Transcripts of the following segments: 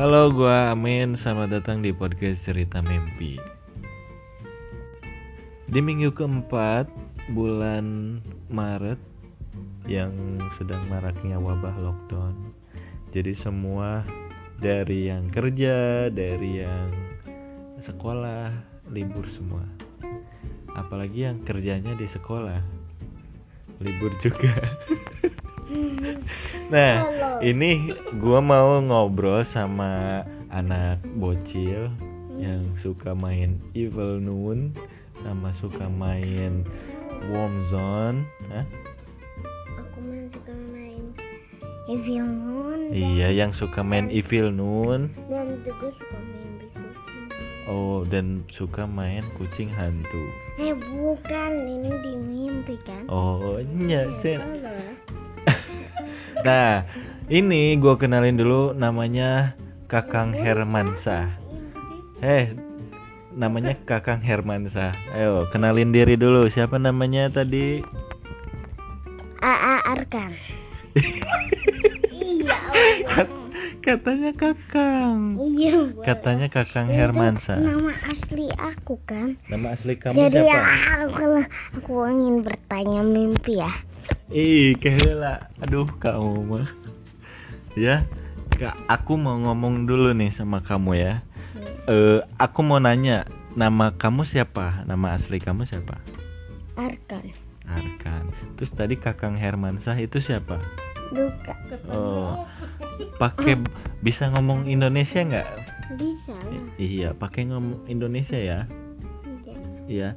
Halo, gua Amin. Selamat datang di podcast Cerita Mimpi. Di minggu keempat bulan Maret yang sedang maraknya wabah lockdown. Jadi semua dari yang kerja, dari yang sekolah libur semua. Apalagi yang kerjanya di sekolah libur juga. nah, ini gua mau ngobrol sama anak bocil yang suka main Evil Noon sama suka main Warm Zone. Hah? Aku mah suka main Evil Moon Iya, yang suka main Evil Noon. dan juga suka main. Oh, dan suka main kucing hantu. Eh bukan, ini di mimpi kan? Oh, iya. Salah. Nah, ini gue kenalin dulu namanya Kakang Hermansa. Eh, namanya Kakang Hermansa. Ayo, kenalin diri dulu. Siapa namanya tadi? AA Arkan. iya. Katanya Kakang. Iya. Katanya Kakang Itu Hermansa. Nama asli aku kan. Nama asli kamu Jadi siapa? aku, aku ingin bertanya mimpi ya. Ih, Kehela. Aduh, kamu mah. Ya, Kak, aku mau ngomong dulu nih sama kamu ya. Eh, aku mau nanya, nama kamu siapa? Nama asli kamu siapa? Arkan. Arkan. Terus tadi Kakang Hermansah itu siapa? Duka. Oh, pakai bisa ngomong Indonesia nggak? Bisa lah. Iya, pakai ngomong Indonesia ya. Iya. Iya.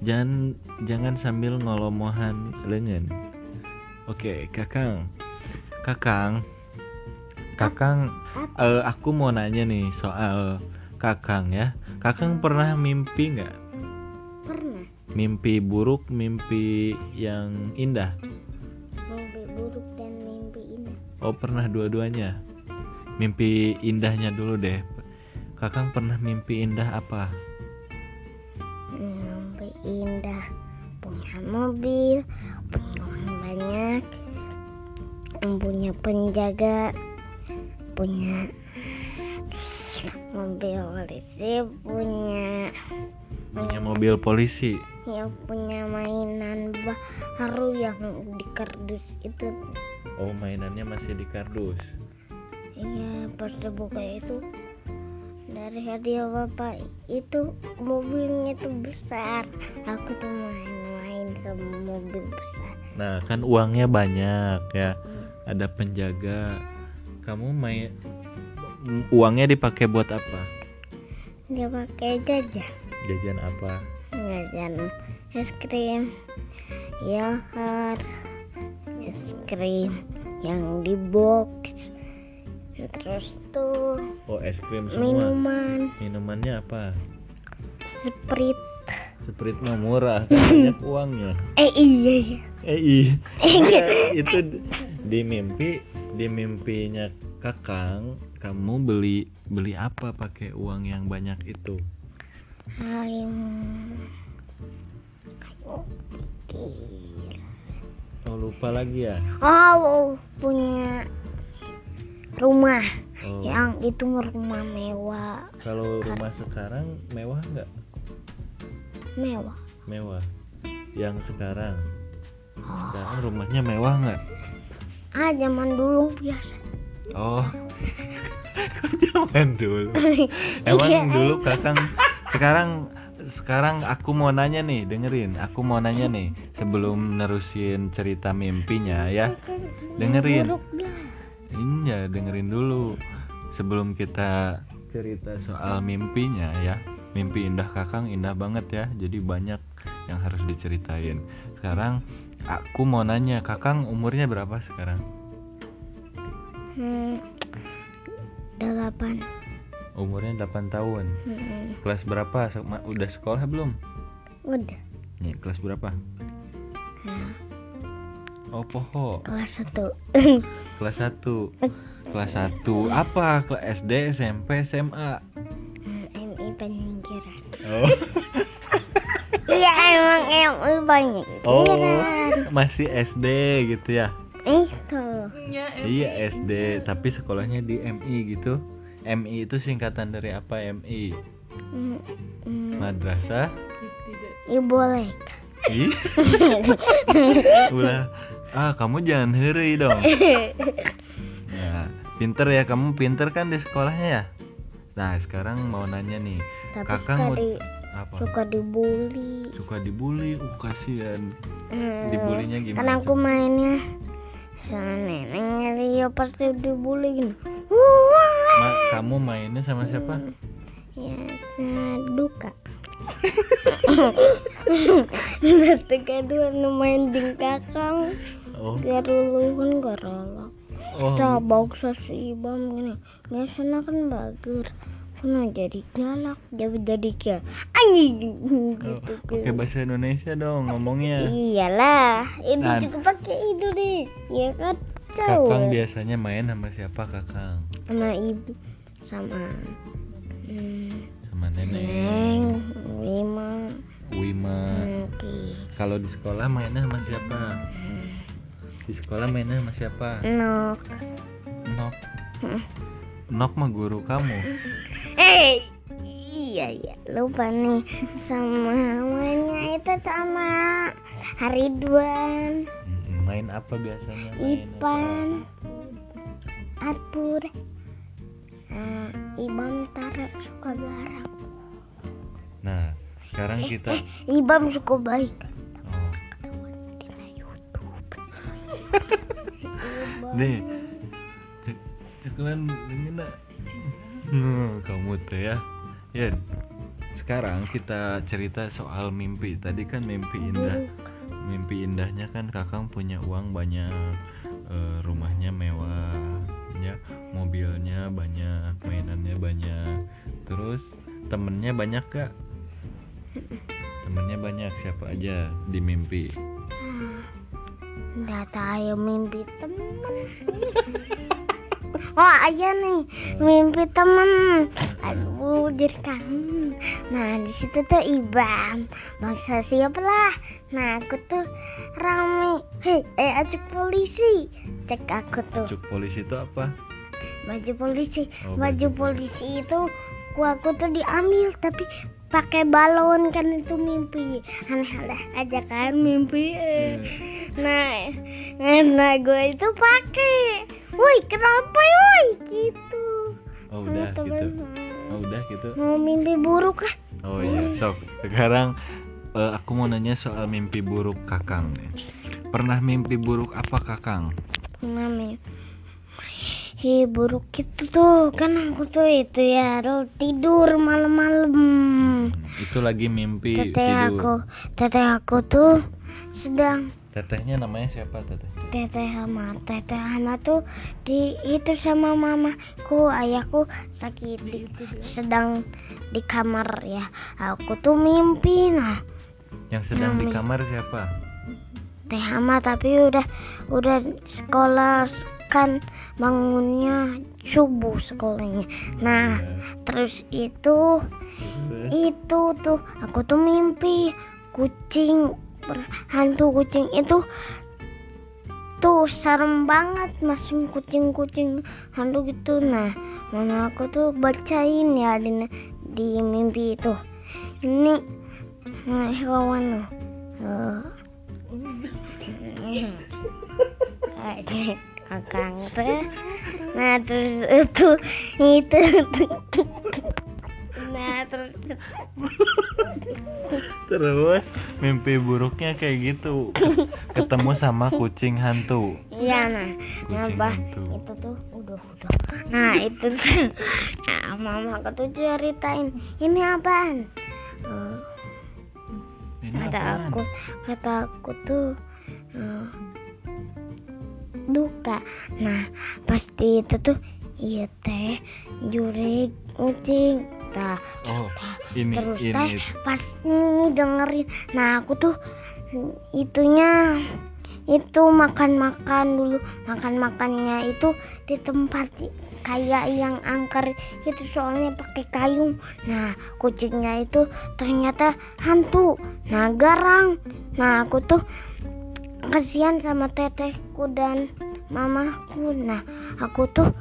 Jangan jangan sambil ngolomohan lengan. Oke, Kakang. Kakang. Kakang, Apa? eh, aku mau nanya nih soal Kakang ya. Kakang pernah mimpi nggak? Pernah. Mimpi buruk, mimpi yang indah. Mimpi buruk dan mimpi indah. Oh, pernah dua-duanya. Mimpi indahnya dulu deh. Kakang pernah mimpi indah apa? Mimpi indah. Punya mobil. Punya banyak. Punya penjaga. Punya mobil polisi. Punya Punya mobil polisi. yang punya mainan baru yang di kardus itu Oh, mainannya masih di kardus. iya pas dibuka itu dari hadiah bapak itu mobilnya tuh besar aku tuh main-main sama mobil besar Nah, kan uangnya banyak ya. Ada penjaga. Kamu main uangnya dipakai buat apa? dia pakai jajan Jajan apa? jajan es krim yogurt es krim yang di box terus tuh Oh, es krim semua. minuman Minumannya apa? sprite Sprite mah murah, kan banyak uangnya. eh iya iya Eh, iya. Iya, itu d- di mimpi, di mimpinya Kakang, kamu beli beli apa pakai uang yang banyak itu? Ayam. Oh, lupa lagi ya. Oh, punya rumah Oh, yang itu rumah mewah, kalau rumah sekarang mewah nggak? Mewah. Mewah. Yang sekarang. Oh. Sekarang rumahnya mewah nggak? Ah, zaman dulu biasa. Oh. Zaman dulu. Emang Iya, dulu Kakang sekarang sekarang aku mau nanya nih, dengerin. Aku mau nanya nih sebelum nerusin cerita mimpinya ya. Dengerin. Iya, dengerin dulu sebelum kita cerita soal mimpinya ya. Mimpi indah Kakang indah banget ya. Jadi banyak yang harus diceritain. Sekarang aku mau nanya, Kakang umurnya berapa sekarang? Hmm, delapan. Umurnya 8 tahun. Hmm, Kelas berapa? Udah sekolah belum? udah. Nih, kelas berapa? Nah, Oh, poho. kelas satu. Kelas 1. Kelas 1 apa? Kelas SD, SMP, SMA. Penyingkiran. Oh. Iya emang MI banyak. Oh, masih SD gitu ya? Itu. Iya SD, tapi sekolahnya di MI gitu. MI itu singkatan dari apa MI Mm, mm, madrasah boleh ih ulah ah kamu jangan heri dong ya pinter ya kamu pinter kan di sekolahnya ya nah sekarang mau nanya nih tapi Kakak suka mau- di, apa? suka dibully. Suka dibully? Uh kasihan. Hmm, dibulinya gimana aku mainnya sama neneknya dia pasti dibully gini Ma- kamu mainnya sama siapa? Ya sama duka. Nanti kedua main ding kakang oh. Gak rolok oh. Kita bangsa si Ibam gini. Biasanya kan bagus. Sana jadi galak. Jadi jadi kayak Anjing. Oh, gitu. pakai bahasa Indonesia dong ngomongnya. Iyalah Ini Nah. juga pakai itu deh. Ya kan? Tahu kakang biasanya main sama siapa kakang? Sama ibu Sama hmm, sama nenek. Neng Lima Wima. Oke. Kalau di sekolah mainnya sama siapa di sekolah mainnya sama siapa? Nok. Nok. Hmm. Nok mah guru kamu. Eh Iya iya. Lupa nih. Sama mainnya itu sama Haridwan main apa biasanya main Ipan. Arpur. Uh, Ibam Tara suka apa? nah sekarang kita eh Ibam suka nih. Cek cekulan gimana Hmm, kamu teh ya. Ya sekarang kita cerita soal mimpi. Tadi kan mimpi indah. Mimpi indahnya kan kakang punya uang banyak eh, rumahnya mewah ya mobilnya banyak mainannya banyak. Terus temennya banyak gak temennya banyak siapa aja di mimpi Nggak tahu mimpi temen. Oh ayah nih mimpi temen. Aduh jadi kangen. Nah di situ tuh Ibam. Bangsa siapa lah? Nah aku tuh rame. Hei eh ajak polisi. Cek aku tuh. Cuk polisi itu apa? Baju polisi. Oh, Baju polisi. itu Ku aku tuh diambil Tapi pakai balon kan itu mimpi. Aneh-aneh aja kan mimpi. Eh. Nah, nah gue itu pakai. Woi, kenapa woi? Gitu. oh udah gitu temen. oh udah gitu Mau mimpi buruk kah? oh iya sok sekarang eh, aku mau nanya soal mimpi buruk kakang nih pernah mimpi buruk apa kakang Pernah mimpi. Hi buruk itu tuh kan aku tuh itu ya aduh, tidur malam-malam. Hmm, itu lagi mimpi Teteh aku, tidur teteh aku tuh sedang tetehnya namanya siapa teteh? Teteh Hama, Teteh Hama tuh di itu sama mamaku, ayahku sakit di, sedang di kamar ya. Aku tuh mimpi nah. Yang sedang di Mami. kamar siapa? Teh Hama tapi udah udah sekolah kan bangunnya subuh sekolahnya. Nah terus itu Terus, itu tuh aku tuh mimpi kucing hantu kucing itu tuh serem banget masih kucing-kucing hantu gitu. Nah mama aku tuh bacain ya di di mimpi itu. Ini nah, hewan loh Eh, ada akang teh nah terus itu itu nah terus terus? Mimpi buruknya kayak gitu. Ketemu sama kucing hantu. Iya nah. Kucing nyabah hantu. itu tuh udah udah. Nah itu tuh. Nah, mama aku tuh ceritain ini apaan? Eh, ini kata apaan? aku kata aku tuh eh, duka. Nah pasti itu tuh iya teh jurik kucing tah oh ini terus ini. teh pas ini dengerin. Nah aku tuh itunya itu makan-makan dulu. Makan-makannya itu di tempat kayak yang angker itu soalnya pakai kayu nah kucingnya itu ternyata hantu. Nah garang. Nah aku tuh kasihan sama tetehku dan mamaku. Nah aku tuh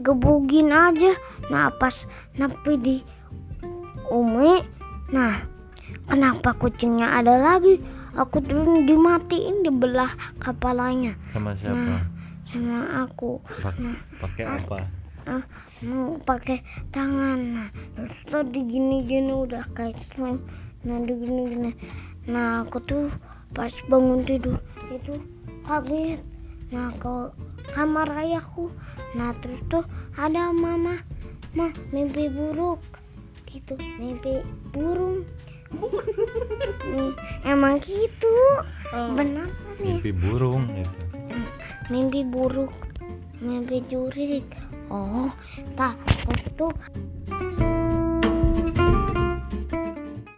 gebugin aja. Nah pas napi di umi. Nah kenapa kucingnya ada lagi? Aku tuh dimatiin dibelah kepalanya. Sama siapa? Nah. sama aku. Nah pakai apa? ah, mau pakai tangan. Nah terus tuh digini-gini udah kayak slime. Nah digini-gini. Nah aku tuh pas bangun tidur itu kaget. Nah ke kamar ayahku. Nah terus tuh ada mama. Mah mimpi buruk gitu mimpi burung. Emang gitu benar nih mimpi burung gitu mimpi buruk mimpi jurik oh tak tuh